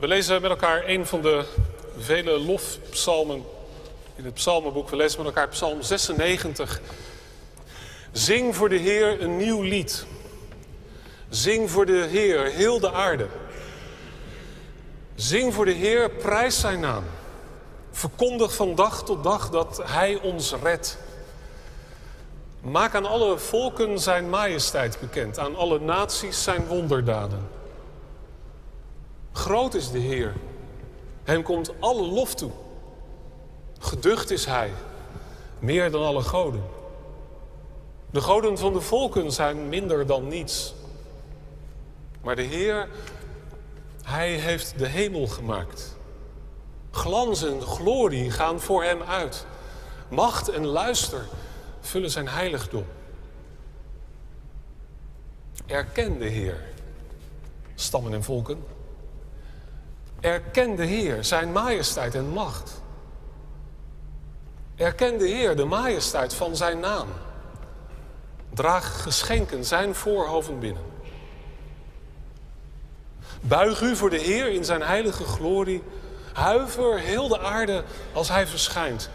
We lezen met elkaar een van de vele lofpsalmen in het psalmenboek. We lezen met elkaar psalm 96. Zing voor de Heer een nieuw lied. Zing voor de Heer heel de aarde. Zing voor de Heer, prijs zijn naam. Verkondig van dag tot dag dat Hij ons redt. Maak aan alle volken zijn majesteit bekend, aan alle naties zijn wonderdaden. Groot is de Heer, hem komt alle lof toe. Geducht is Hij, meer dan alle goden. De goden van de volken zijn minder dan niets. Maar de Heer, Hij heeft de hemel gemaakt. Glans en glorie gaan voor Hem uit. Macht en luister vullen zijn heiligdom. Erken de Heer, stammen en volken. Erken de Heer, zijn majesteit en macht. Erken de Heer, de majesteit van zijn naam. Draag geschenken zijn voorhoven binnen. Buig u voor de Heer in zijn heilige glorie. Huiver heel de aarde als hij verschijnt.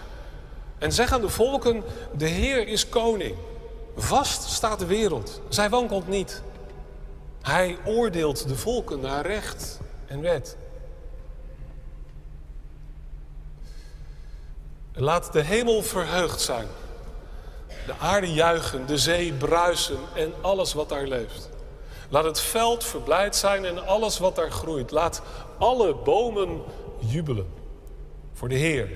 En zeg aan de volken, de Heer is koning. Vast staat de wereld, zij wankelt niet. Hij oordeelt de volken naar recht en wet. Laat de hemel verheugd zijn. De aarde juichen, de zee bruisen en alles wat daar leeft. Laat het veld verblijd zijn en alles wat daar groeit. Laat alle bomen jubelen voor de Heer.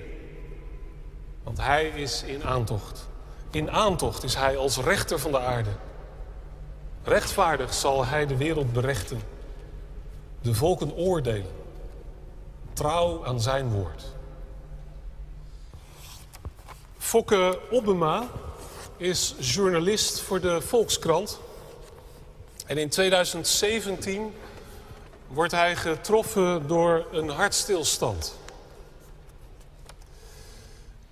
Want Hij is in aantocht. In aantocht is Hij als rechter van de aarde. Rechtvaardig zal Hij de wereld berechten. De volken oordelen. Trouw aan Zijn woord. Fokke Obbema is journalist voor de Volkskrant. En in 2017 wordt hij getroffen door een hartstilstand.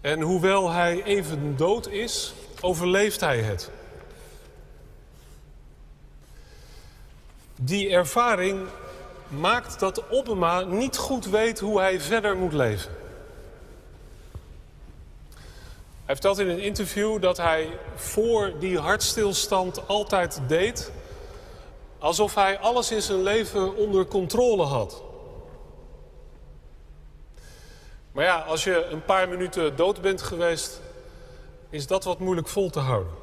En hoewel hij even dood is, overleeft hij het. Die ervaring maakt dat Obbema niet goed weet hoe hij verder moet leven. Hij vertelt in een interview dat hij voor die hartstilstand altijd deed alsof hij alles in zijn leven onder controle had. Maar ja, als je een paar minuten dood bent geweest, is dat wat moeilijk vol te houden.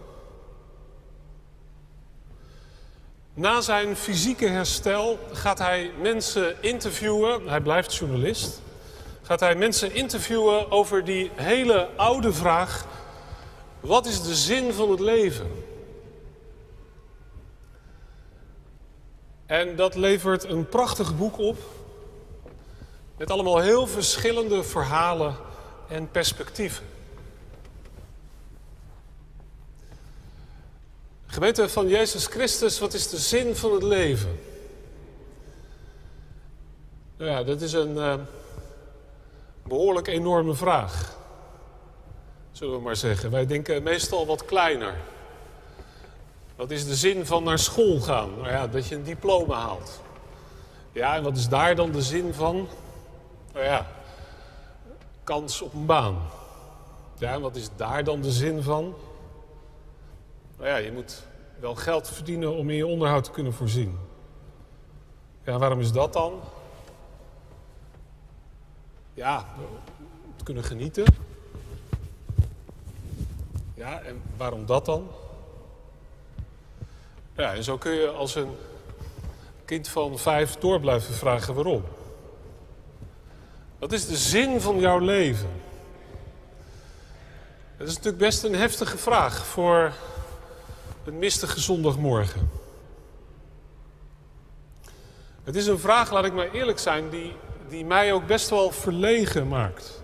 Na zijn fysieke herstel gaat hij mensen interviewen, hij blijft journalist, gaat hij mensen interviewen over die hele oude vraag: wat is de zin van het leven? En dat levert een prachtig boek op. Met allemaal heel verschillende verhalen en perspectieven. Gemeente van Jezus Christus, wat is de zin van het leven? Nou ja, dat is een uh, behoorlijk enorme vraag. Zullen we maar zeggen. Wij denken meestal wat kleiner. Wat is de zin van naar school gaan? Nou ja, dat je een diploma haalt. Ja, en wat is daar dan de zin van? Nou ja, kans op een baan. Ja, en wat is daar dan de zin van? Nou ja, je moet wel geld verdienen om in je onderhoud te kunnen voorzien. Ja, waarom is dat dan? Ja, kunnen genieten. Ja, en waarom dat dan? Ja, en zo kun je als een kind van vijf door blijven vragen waarom. Wat is de zin van jouw leven? Dat is natuurlijk best een heftige vraag voor een mistige zondagmorgen. Het is een vraag, laat ik maar eerlijk zijn, die, die mij ook best wel verlegen maakt.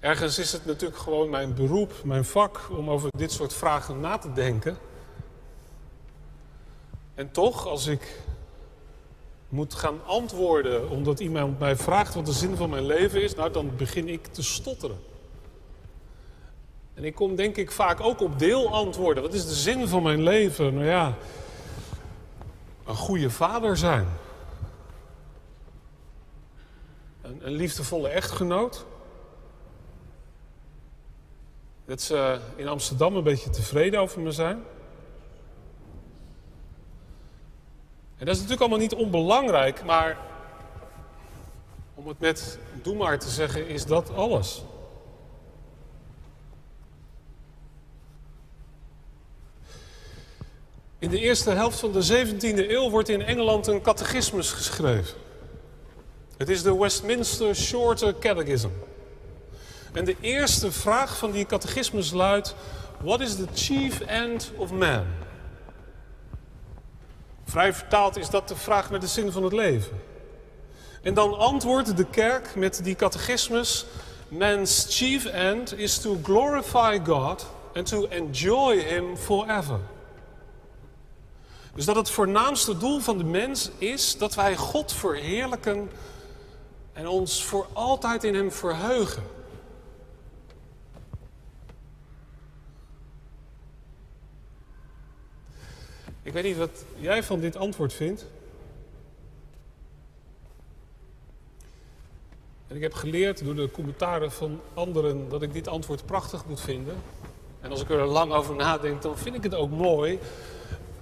Ergens is het natuurlijk gewoon mijn beroep, mijn vak, om over dit soort vragen na te denken. En toch, als ik moet gaan antwoorden omdat iemand mij vraagt wat de zin van mijn leven is, nou dan begin ik te stotteren. En ik kom denk ik vaak ook op deelantwoorden. Wat is de zin van mijn leven? Nou ja, een goede vader zijn. Een, een liefdevolle echtgenoot. Dat ze in Amsterdam een beetje tevreden over me zijn. En dat is natuurlijk allemaal niet onbelangrijk, maar om het met doe maar te zeggen, is dat alles. In de eerste helft van de 17e eeuw wordt in Engeland een catechismus geschreven. Het is de Westminster Shorter Catechism. En de eerste vraag van die catechismus luidt: What is the chief end of man? Vrij vertaald is dat de vraag naar de zin van het leven. En dan antwoordt de kerk met die catechismus: Man's chief end is to glorify God and to enjoy Him forever. Dus dat het voornaamste doel van de mens is dat wij God verheerlijken en ons voor altijd in Hem verheugen. Ik weet niet wat jij van dit antwoord vindt. En ik heb geleerd door de commentaren van anderen dat ik dit antwoord prachtig moet vinden. En als ik er lang over nadenk, dan vind ik het ook mooi.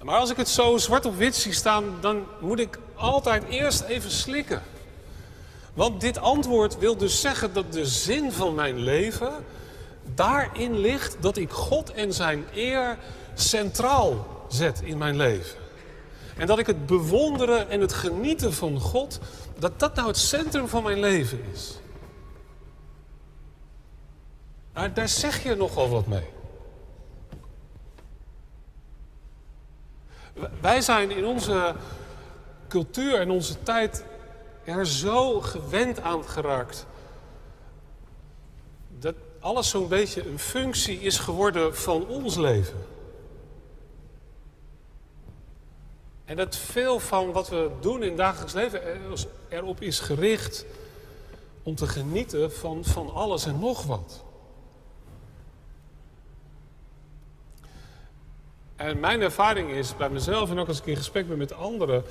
Maar als ik het zo zwart op wit zie staan, dan moet ik altijd eerst even slikken. Want dit antwoord wil dus zeggen dat de zin van mijn leven daarin ligt dat ik God en zijn eer centraal zet in mijn leven. En dat ik het bewonderen en het genieten van God, dat dat nou het centrum van mijn leven is. Nou, daar zeg je nogal wat mee. Wij zijn in onze cultuur en onze tijd er zo gewend aan geraakt. Dat alles zo'n beetje een functie is geworden van ons leven. En dat veel van wat we doen in het dagelijks leven erop is gericht om te genieten van, van alles en nog wat. En mijn ervaring is bij mezelf en ook als ik in gesprek ben met anderen,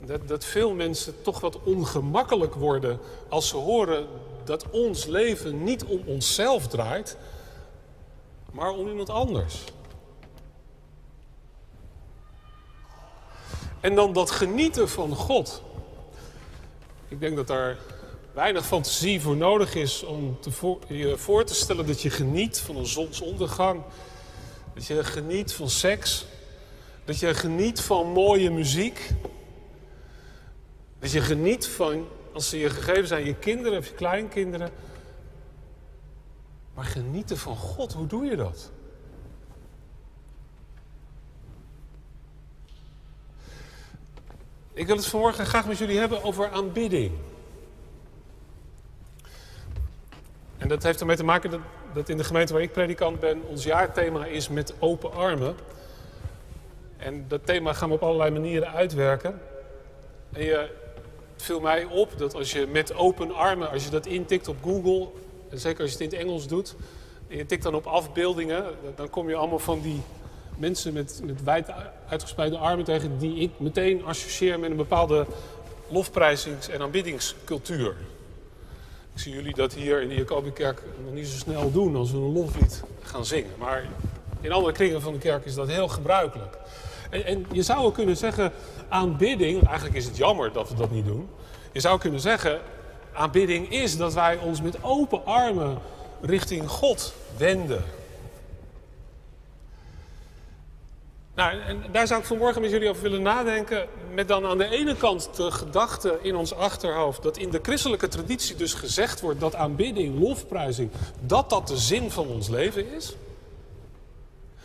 dat, dat veel mensen toch wat ongemakkelijk worden als ze horen dat ons leven niet om onszelf draait, maar om iemand anders. En dan dat genieten van God. Ik denk dat daar weinig fantasie voor nodig is om te je voor te stellen dat je geniet van een zonsondergang. Dat je geniet van seks. Dat je geniet van mooie muziek. Dat je geniet van, als ze je gegeven zijn, je kinderen of je kleinkinderen. Maar genieten van God, hoe doe je dat? Ik wil het vanmorgen graag met jullie hebben over aanbidding. En dat heeft ermee te maken dat, dat in de gemeente waar ik predikant ben, ons jaarthema is met open armen. En dat thema gaan we op allerlei manieren uitwerken. En je, het viel mij op dat als je met open armen, als je dat intikt op Google, en zeker als je het in het Engels doet, en je tikt dan op afbeeldingen, dan kom je allemaal van die mensen met, met wijd uitgespreide armen tegen die ik meteen associeer met een bepaalde lofprijzings- en aanbiddingscultuur. Ik zie jullie dat hier in de Jacobikerk nog niet zo snel doen als we een loflied gaan zingen. Maar in andere kringen van de kerk is dat heel gebruikelijk. En, en je zou ook kunnen zeggen, aanbidding, eigenlijk is het jammer dat we dat niet doen. Je zou kunnen zeggen, aanbidding is dat wij ons met open armen richting God wenden. Nou, en daar zou ik vanmorgen met jullie over willen nadenken. Met dan aan de ene kant de gedachte in ons achterhoofd dat in de christelijke traditie dus gezegd wordt dat aanbidding, lofprijzing, dat dat de zin van ons leven is.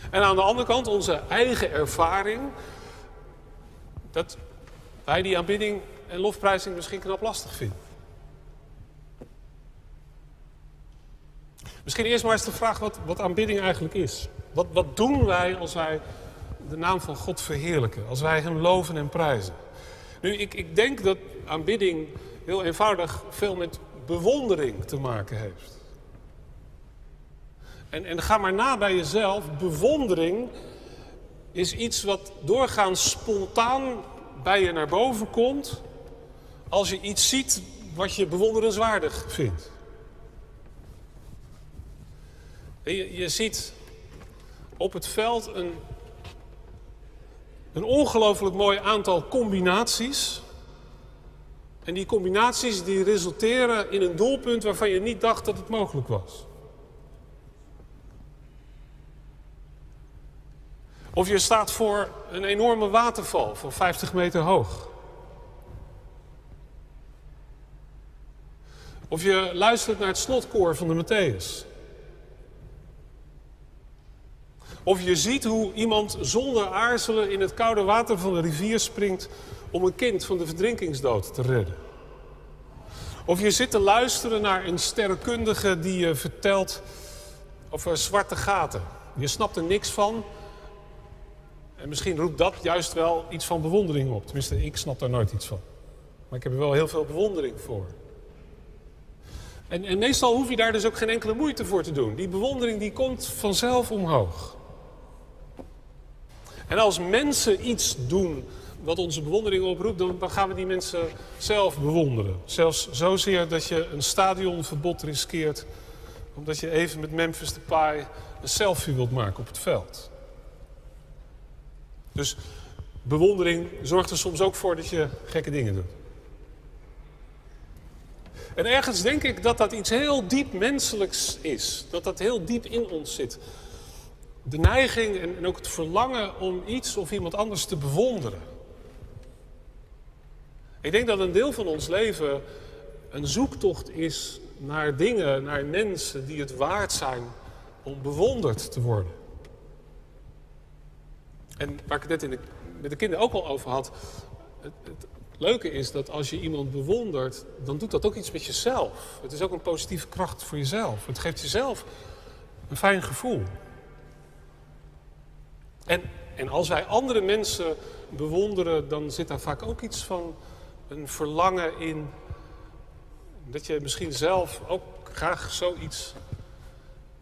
En aan de andere kant onze eigen ervaring dat wij die aanbidding en lofprijzing misschien knap lastig vinden. Misschien eerst maar eens de vraag wat, wat aanbidding eigenlijk is. Wat, wat doen wij als wij de naam van God verheerlijken, als wij Hem loven en prijzen. Nu, ik, ik denk dat aanbidding heel eenvoudig veel met bewondering te maken heeft. En, en ga maar na bij jezelf. Bewondering is iets wat doorgaans spontaan bij je naar boven komt als je iets ziet wat je bewonderenswaardig vindt. Je, je ziet op het veld een, een ongelooflijk mooi aantal combinaties. En die combinaties die resulteren in een doelpunt waarvan je niet dacht dat het mogelijk was. Of je staat voor een enorme waterval van 50 meter hoog. Of je luistert naar het slotkoor van de Matthäus. Of je ziet hoe iemand zonder aarzelen in het koude water van de rivier springt om een kind van de verdrinkingsdood te redden. Of je zit te luisteren naar een sterrenkundige die je vertelt over zwarte gaten. Je snapt er niks van. En misschien roept dat juist wel iets van bewondering op. Tenminste, ik snap daar nooit iets van. Maar ik heb er wel heel veel bewondering voor. En, en meestal hoef je daar dus ook geen enkele moeite voor te doen. Die bewondering die komt vanzelf omhoog. En als mensen iets doen wat onze bewondering oproept, dan, gaan we die mensen zelf bewonderen. Zelfs zozeer dat je een stadionverbod riskeert, omdat je even met Memphis Depay een selfie wilt maken op het veld. Dus bewondering zorgt er soms ook voor dat je gekke dingen doet. En ergens denk ik dat dat iets heel diep menselijks is. Dat dat heel diep in ons zit. De neiging en, en ook het verlangen om iets of iemand anders te bewonderen. Ik denk dat een deel van ons leven een zoektocht is naar dingen, naar mensen die het waard zijn om bewonderd te worden. En waar ik het net in met de kinderen ook al over had. Het, het, leuke is dat als je iemand bewondert, dan doet dat ook iets met jezelf. Het is ook een positieve kracht voor jezelf. Het geeft jezelf een fijn gevoel. En, en als wij andere mensen bewonderen, dan zit daar vaak ook iets van een verlangen in. Dat je misschien zelf ook graag zoiets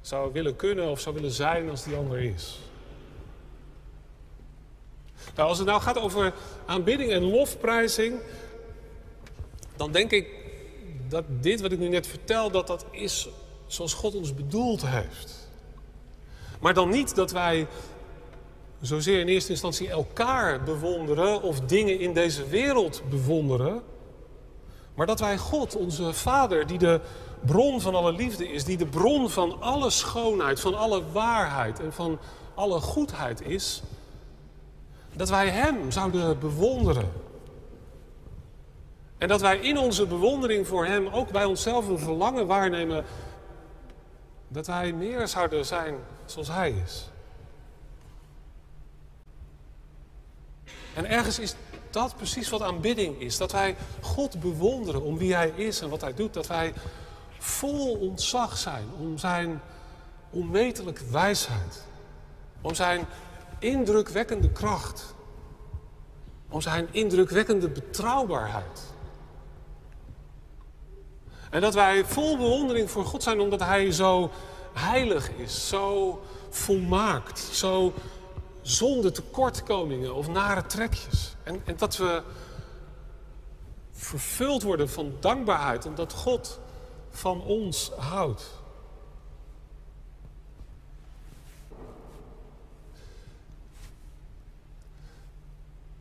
zou willen kunnen of zou willen zijn als die ander is. Nou, als het nou gaat over aanbidding en lofprijzing, dan denk ik dat dit wat ik nu net vertel, dat dat is zoals God ons bedoeld heeft. Maar dan niet dat wij zozeer in eerste instantie elkaar bewonderen of dingen in deze wereld bewonderen, maar dat wij God, onze Vader, die de bron van alle liefde is, die de bron van alle schoonheid, van alle waarheid en van alle goedheid is, dat wij Hem zouden bewonderen. En dat wij in onze bewondering voor Hem ook bij onszelf een verlangen waarnemen dat wij meer zouden zijn zoals Hij is. En ergens is dat precies wat aanbidding is. Dat wij God bewonderen om wie Hij is en wat Hij doet. Dat wij vol ontzag zijn om Zijn onmetelijke wijsheid. Om Zijn indrukwekkende kracht. Om zijn indrukwekkende betrouwbaarheid. En dat wij vol bewondering voor God zijn omdat Hij zo heilig is, zo volmaakt, zo zonder tekortkomingen of nare trekjes. En, en dat we vervuld worden van dankbaarheid omdat God van ons houdt.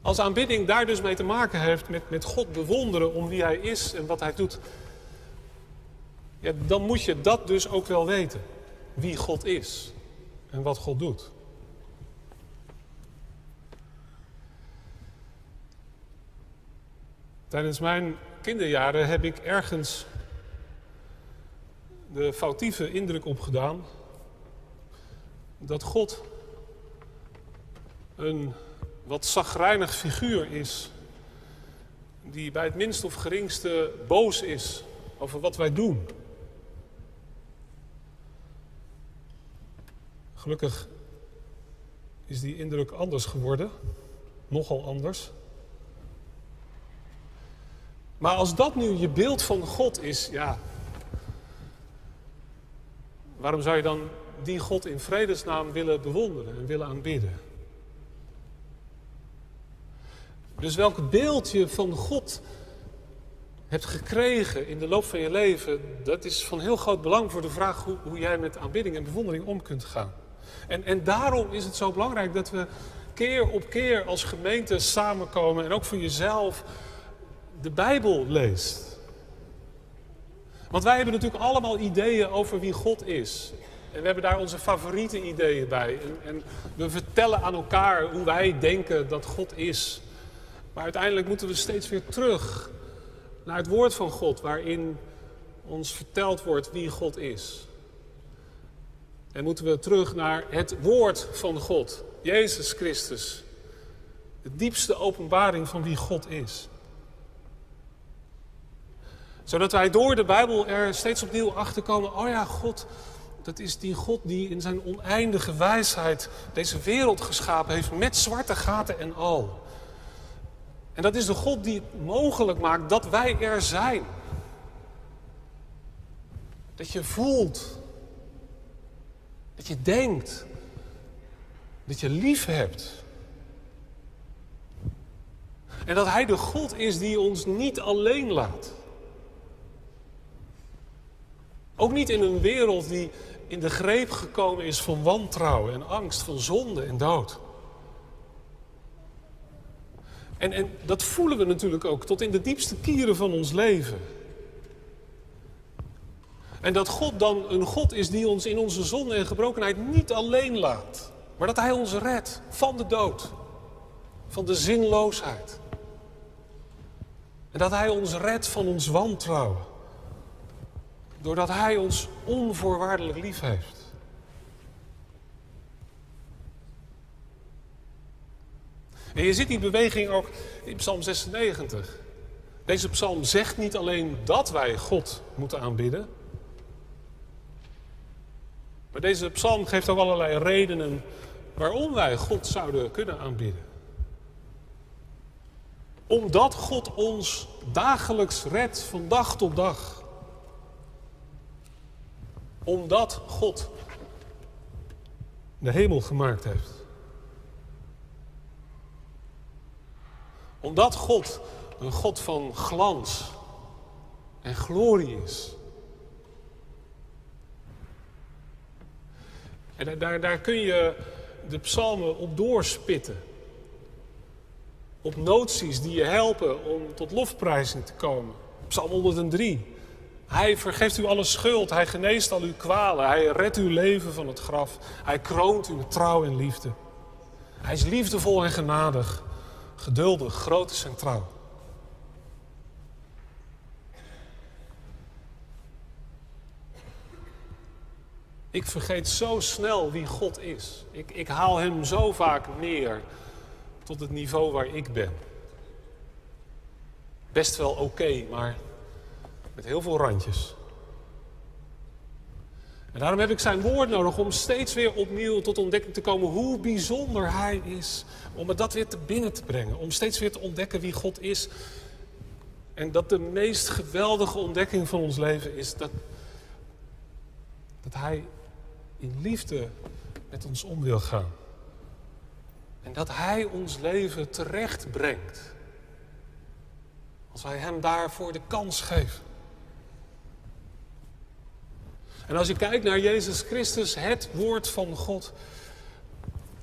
Als aanbidding daar dus mee te maken heeft met, met God bewonderen om wie Hij is en wat Hij doet, ja, dan moet je dat dus ook wel weten. Wie God is en wat God doet. Tijdens mijn kinderjaren heb ik ergens de foutieve indruk opgedaan dat God een wat zagrijnig figuur is, die bij het minst of geringste boos is over wat wij doen. Gelukkig is die indruk anders geworden, nogal anders. Maar als dat nu je beeld van God is, ja, waarom zou je dan die God in vredesnaam willen bewonderen en willen aanbidden? Dus welk beeld je van God hebt gekregen in de loop van je leven, dat is van heel groot belang voor de vraag hoe, hoe jij met aanbidding en bewondering om kunt gaan. En, en daarom is het zo belangrijk dat we keer op keer als gemeente samenkomen en ook voor jezelf de Bijbel leest. Want wij hebben natuurlijk allemaal ideeën over wie God is. En we hebben daar onze favoriete ideeën bij. En, en, we vertellen aan elkaar hoe wij denken dat God is. Maar uiteindelijk moeten we steeds weer terug naar het woord van God, waarin ons verteld wordt wie God is. En moeten we terug naar het woord van God, Jezus Christus. De diepste openbaring van wie God is. Zodat wij door de Bijbel er steeds opnieuw achter komen: oh ja, God, dat is die God die in zijn oneindige wijsheid deze wereld geschapen heeft met zwarte gaten en al. En dat is de God die het mogelijk maakt dat wij er zijn. Dat je voelt. Dat je denkt. Dat je lief hebt. En dat Hij de God is die ons niet alleen laat. Ook niet in een wereld die in de greep gekomen is van wantrouwen en angst, van zonde en dood. En, en dat voelen we natuurlijk ook tot in de diepste kieren van ons leven. En dat God dan een God is die ons in onze zonde en gebrokenheid niet alleen laat, maar dat Hij ons redt van de dood, van de zinloosheid. En dat Hij ons redt van ons wantrouwen, doordat Hij ons onvoorwaardelijk lief heeft. En je ziet die beweging ook in Psalm 96. Deze psalm zegt niet alleen dat wij God moeten aanbidden. Maar deze psalm geeft ook allerlei redenen waarom wij God zouden kunnen aanbidden. Omdat God ons dagelijks redt van dag tot dag. Omdat God de hemel gemaakt heeft. Omdat God een God van glans en glorie is. En daar, daar kun je de psalmen op doorspitten. Op noties die je helpen om tot lofprijzing te komen. Psalm 103. Hij vergeeft u alle schuld, hij geneest al uw kwalen, hij redt uw leven van het graf, hij kroont u met trouw en liefde. Hij is liefdevol en genadig geduldig, groot is trouw. Ik vergeet zo snel wie God is. Ik, ik haal hem zo vaak neer tot het niveau waar ik ben. Best wel oké, maar met heel veel randjes. En daarom heb ik zijn woord nodig om steeds weer opnieuw tot ontdekking te komen hoe bijzonder hij is. Om me dat weer te binnen te brengen. Om steeds weer te ontdekken wie God is. En dat de meest geweldige ontdekking van ons leven is dat, dat hij in liefde met ons om wil gaan. En dat hij ons leven terecht brengt. Als wij hem daarvoor de kans geven. En als je kijkt naar Jezus Christus, het woord van God,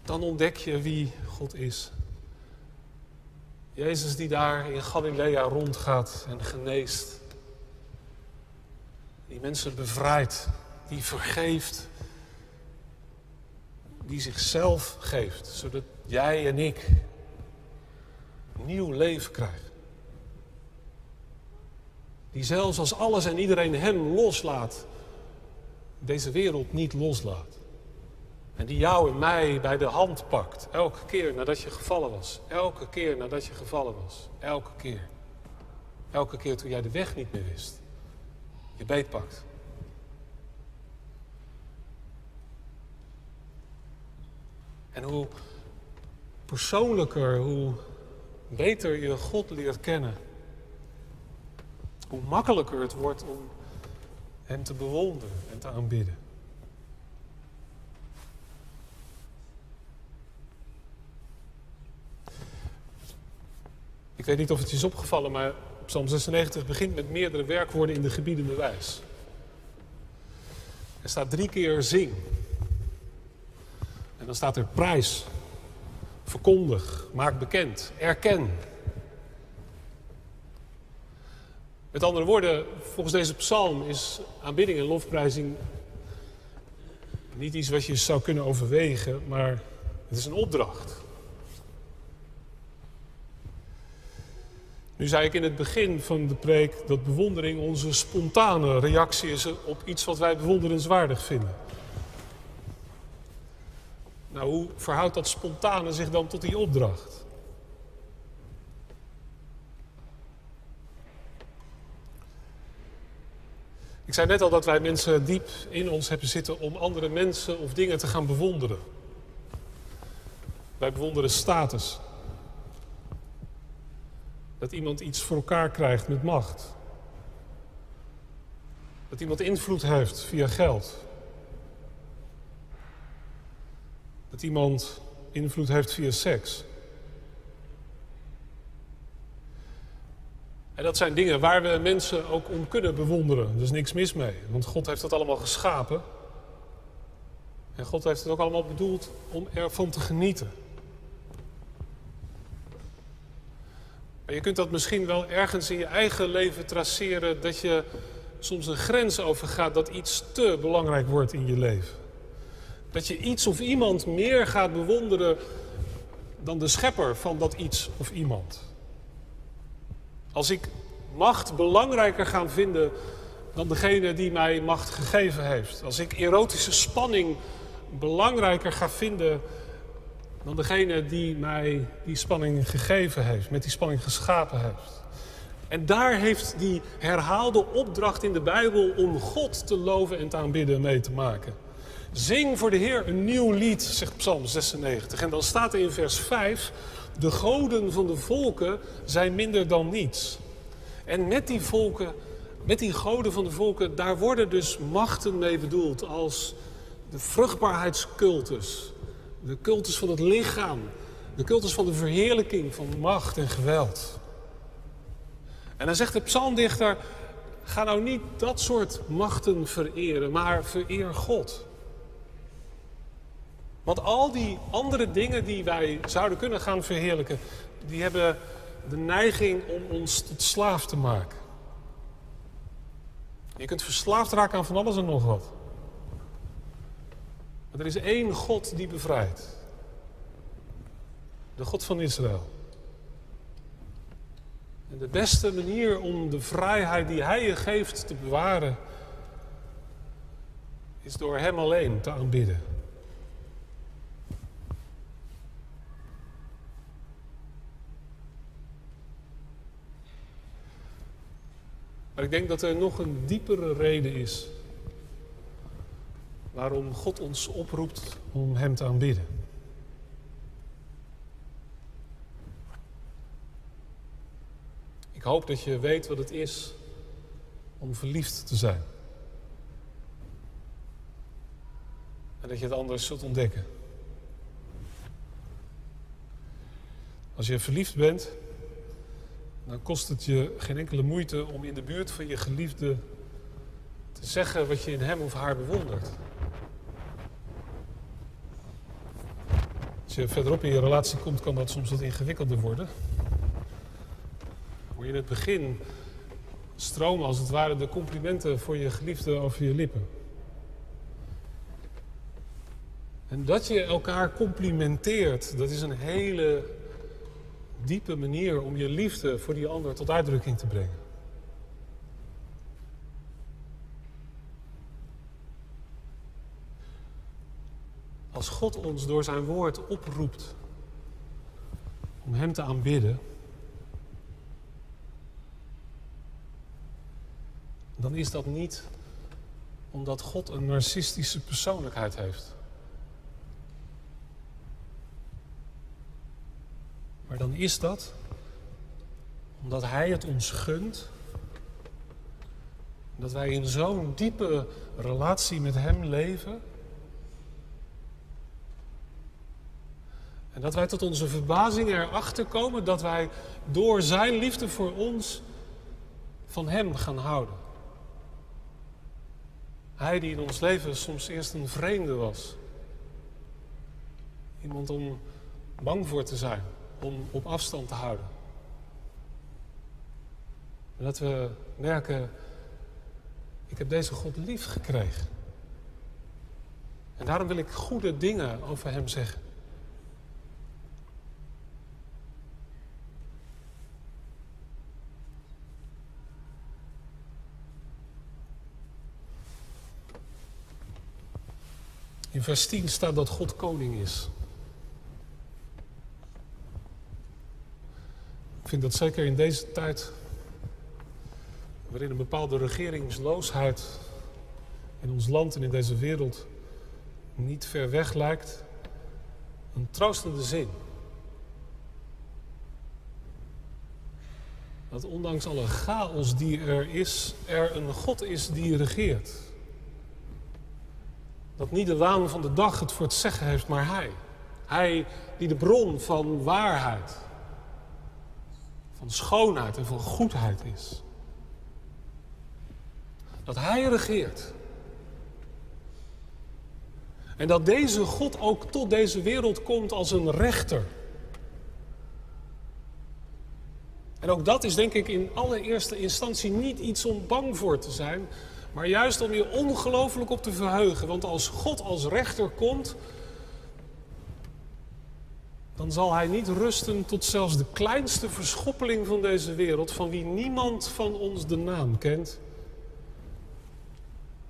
dan ontdek je wie God is. Jezus die daar in Galilea rondgaat en geneest. Die mensen bevrijdt, die vergeeft. Die zichzelf geeft, zodat jij en ik nieuw leven krijgen. Die zelfs als alles en iedereen hem loslaat, deze wereld niet loslaat. En die jou en mij bij de hand pakt. Elke keer nadat je gevallen was. Elke keer nadat je gevallen was. Elke keer. Elke keer toen jij de weg niet meer wist. Je beetpakt. En hoe persoonlijker, hoe beter je God leert kennen. Hoe makkelijker het wordt om Hem te bewonderen en te aanbidden. Ik weet niet of het je is opgevallen, maar Psalm 96 begint met meerdere werkwoorden in de gebiedende wijs. Er staat drie keer zing. En dan staat er prijs, verkondig, maak bekend, erken. Met andere woorden, volgens deze psalm is aanbidding en lofprijzing niet iets wat je zou kunnen overwegen, maar het is een opdracht. Nu zei ik in het begin van de preek dat bewondering onze spontane reactie is op iets wat wij bewonderenswaardig vinden. Nou, hoe verhoudt dat spontane zich dan tot die opdracht? Ik zei net al dat wij mensen diep in ons hebben zitten om andere mensen of dingen te gaan bewonderen. Wij bewonderen status. Dat iemand iets voor elkaar krijgt met macht. Dat iemand invloed heeft via geld. Dat iemand invloed heeft via seks. En dat zijn dingen waar we mensen ook om kunnen bewonderen. Er is niks mis mee, want God heeft dat allemaal geschapen. En God heeft het ook allemaal bedoeld om ervan te genieten. Je kunt dat misschien wel ergens in je eigen leven traceren dat je soms een grens overgaat dat iets te belangrijk wordt in je leven. Dat je iets of iemand meer gaat bewonderen dan de schepper van dat iets of iemand. Als ik macht belangrijker ga vinden dan degene die mij macht gegeven heeft. Als ik erotische spanning belangrijker ga vinden dan degene die mij die spanning gegeven heeft, met die spanning geschapen heeft. En daar heeft die herhaalde opdracht in de Bijbel om God te loven en te aanbidden mee te maken. Zing voor de Heer een nieuw lied, zegt Psalm 96. En dan staat er in vers 5: De goden van de volken zijn minder dan niets. En met die volken, met die goden van de volken, daar worden dus machten mee bedoeld als de vruchtbaarheidscultus, de cultus van het lichaam, de cultus van de verheerlijking van macht en geweld. En dan zegt de psalmdichter: ga nou niet dat soort machten vereren, maar vereer God. Want al die andere dingen die wij zouden kunnen gaan verheerlijken, die hebben de neiging om ons tot slaaf te maken. Je kunt verslaafd raken aan van alles en nog wat. Maar er is één God die bevrijdt. De God van Israël. En de beste manier om de vrijheid die Hij je geeft te bewaren, is door Hem alleen te aanbidden. Maar ik denk dat er nog een diepere reden is waarom God ons oproept om Hem te aanbidden. Ik hoop dat je weet wat het is om verliefd te zijn. En dat je het anders zult ontdekken. Als je verliefd bent, dan kost het je geen enkele moeite om in de buurt van je geliefde te zeggen wat je in hem of haar bewondert. Als je verderop in je relatie komt, kan dat soms wat ingewikkelder worden. Hoor je in het begin stromen als het ware de complimenten voor je geliefde over je lippen. En dat je elkaar complimenteert, dat is een hele diepe manier om je liefde voor die ander tot uitdrukking te brengen. Als God ons door zijn woord oproept om Hem te aanbidden, dan is dat niet omdat God een narcistische persoonlijkheid heeft. Maar dan is dat omdat Hij het ons gunt. Dat wij in zo'n diepe relatie met Hem leven. En dat wij tot onze verbazing erachter komen dat wij door Zijn liefde voor ons van Hem gaan houden. Hij die in ons leven soms eerst een vreemde was. Iemand om bang voor te zijn, om op afstand te houden. En dat we merken, ik heb deze God lief gekregen. En daarom wil ik goede dingen over Hem zeggen. In vers 10 staat dat God koning is. Vind dat zeker in deze tijd, waarin een bepaalde regeringsloosheid in ons land en in deze wereld niet ver weg lijkt, een troostende zin. Dat ondanks alle chaos die er is, er een God is die regeert. Dat niet de waan van de dag het voor het zeggen heeft, maar Hij. Hij die de bron van waarheid, van schoonheid en van goedheid is. Dat Hij regeert. En dat deze God ook tot deze wereld komt als een rechter. En ook dat is denk ik in allereerste instantie niet iets om bang voor te zijn, maar juist om je ongelooflijk op te verheugen. Want als God als rechter komt, dan zal hij niet rusten tot zelfs de kleinste verschoppeling van deze wereld, van wie niemand van ons de naam kent,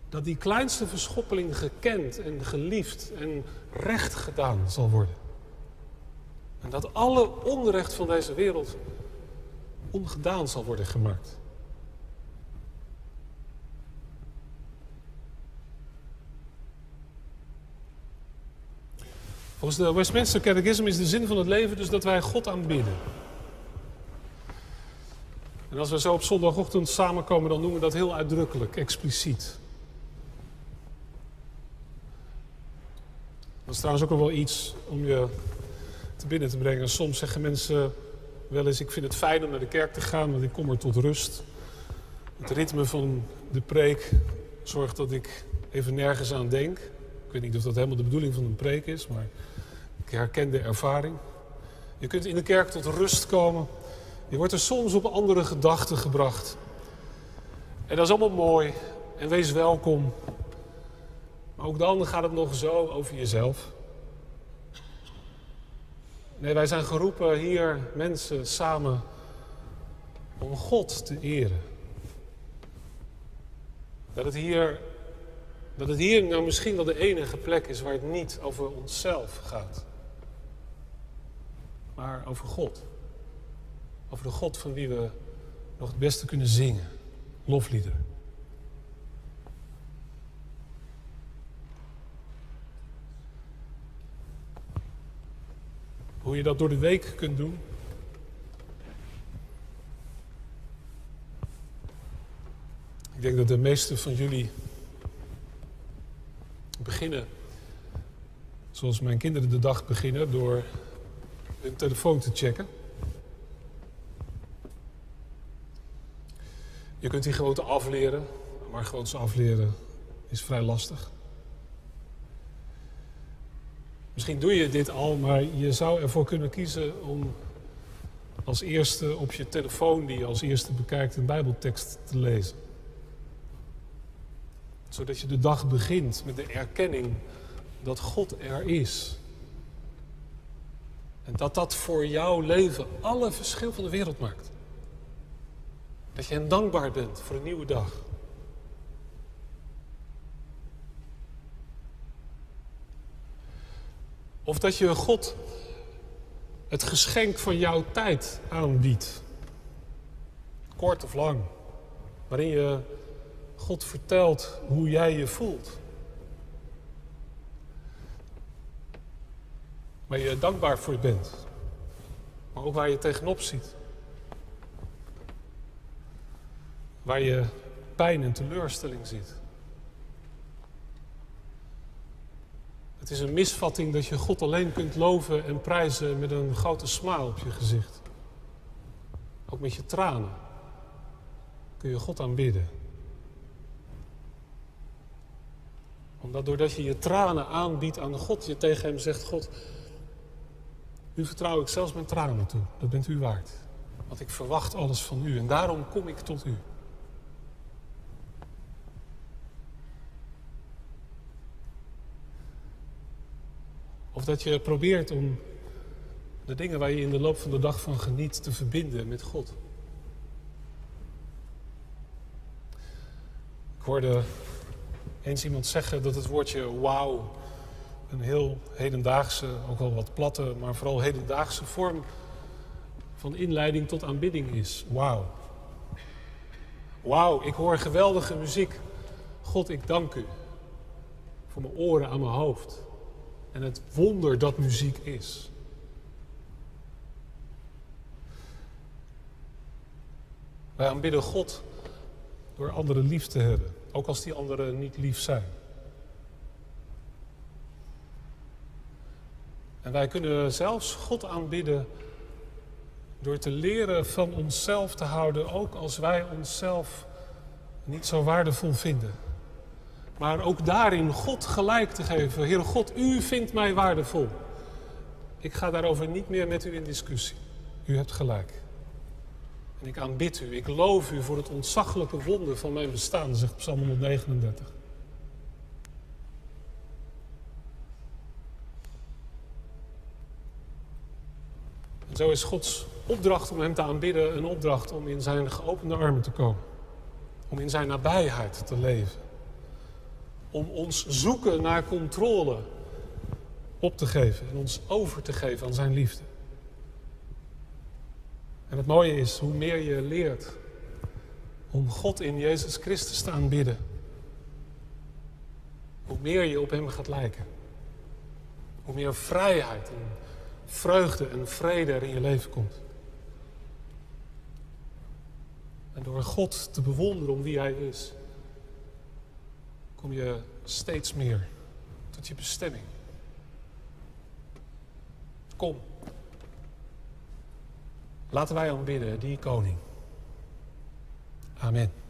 dat die kleinste verschoppeling gekend en geliefd en recht gedaan zal worden. En dat alle onrecht van deze wereld ongedaan zal worden gemaakt. Volgens de Westminster Catechism is de zin van het leven dus dat wij God aanbidden. En als we zo op zondagochtend samenkomen, dan noemen we dat heel uitdrukkelijk, expliciet. Dat is trouwens ook nog wel iets om je te binnen te brengen. Soms zeggen mensen wel eens, ik vind het fijn om naar de kerk te gaan, want ik kom er tot rust. Het ritme van de preek zorgt dat ik even nergens aan denk. Ik weet niet of dat helemaal de bedoeling van een preek is, maar ik herken de ervaring. Je kunt in de kerk tot rust komen. Je wordt er soms op andere gedachten gebracht. En dat is allemaal mooi. En wees welkom. Maar ook dan gaat het nog zo over jezelf. Nee, wij zijn geroepen hier mensen samen om God te eren. Dat het hier, dat het hier nou misschien wel de enige plek is waar het niet over onszelf gaat maar over God. Over de God van wie we nog het beste kunnen zingen. Lofliederen. Hoe je dat door de week kunt doen. Ik denk dat de meesten van jullie beginnen zoals mijn kinderen de dag beginnen door hun telefoon te checken. Je kunt die gewoonte afleren, maar gewoontes afleren is vrij lastig. Misschien doe je dit al, maar je zou ervoor kunnen kiezen om als eerste op je telefoon, die je als eerste bekijkt, een Bijbeltekst te lezen. Zodat je de dag begint met de erkenning dat God er is. En dat dat voor jouw leven alle verschil van de wereld maakt. Dat je hem dankbaar bent voor een nieuwe dag. Of dat je God het geschenk van jouw tijd aanbiedt. Kort of lang. Waarin je God vertelt hoe jij je voelt. waar je dankbaar voor bent. Maar ook waar je tegenop ziet. Waar je pijn en teleurstelling ziet. Het is een misvatting dat je God alleen kunt loven en prijzen met een grote smile op je gezicht. Ook met je tranen kun je God aanbidden. Omdat doordat je je tranen aanbiedt aan God, je tegen hem zegt: God, u vertrouw ik zelfs mijn tranen toe. Dat bent u waard. Want ik verwacht alles van u en daarom kom ik tot u. Of dat je probeert om de dingen waar je in de loop van de dag van geniet te verbinden met God. Ik hoorde eens iemand zeggen dat het woordje wauw een heel hedendaagse, ook wel wat platte, maar vooral hedendaagse vorm van inleiding tot aanbidding is. Wauw. Wauw, ik hoor geweldige muziek. God, ik dank u voor mijn oren aan mijn hoofd en het wonder dat muziek is. Wij aanbidden God door anderen lief te hebben, ook als die anderen niet lief zijn. En wij kunnen zelfs God aanbidden door te leren van onszelf te houden, ook als wij onszelf niet zo waardevol vinden. Maar ook daarin God gelijk te geven. Heer God, u vindt mij waardevol. Ik ga daarover niet meer met u in discussie. U hebt gelijk. En ik aanbid u, ik loof u voor het ontzaglijke wonder van mijn bestaan, zegt Psalm 139. En zo is Gods opdracht om Hem te aanbidden een opdracht om in Zijn geopende armen te komen. Om in Zijn nabijheid te leven. Om ons zoeken naar controle op te geven en ons over te geven aan Zijn liefde. En het mooie is, hoe meer je leert om God in Jezus Christus te aanbidden, hoe meer je op Hem gaat lijken. Hoe meer vrijheid en vreugde en vrede er in je leven komt. En door God te bewonderen om wie Hij is, kom je steeds meer tot je bestemming. Kom. Laten wij aanbidden, die koning. Amen.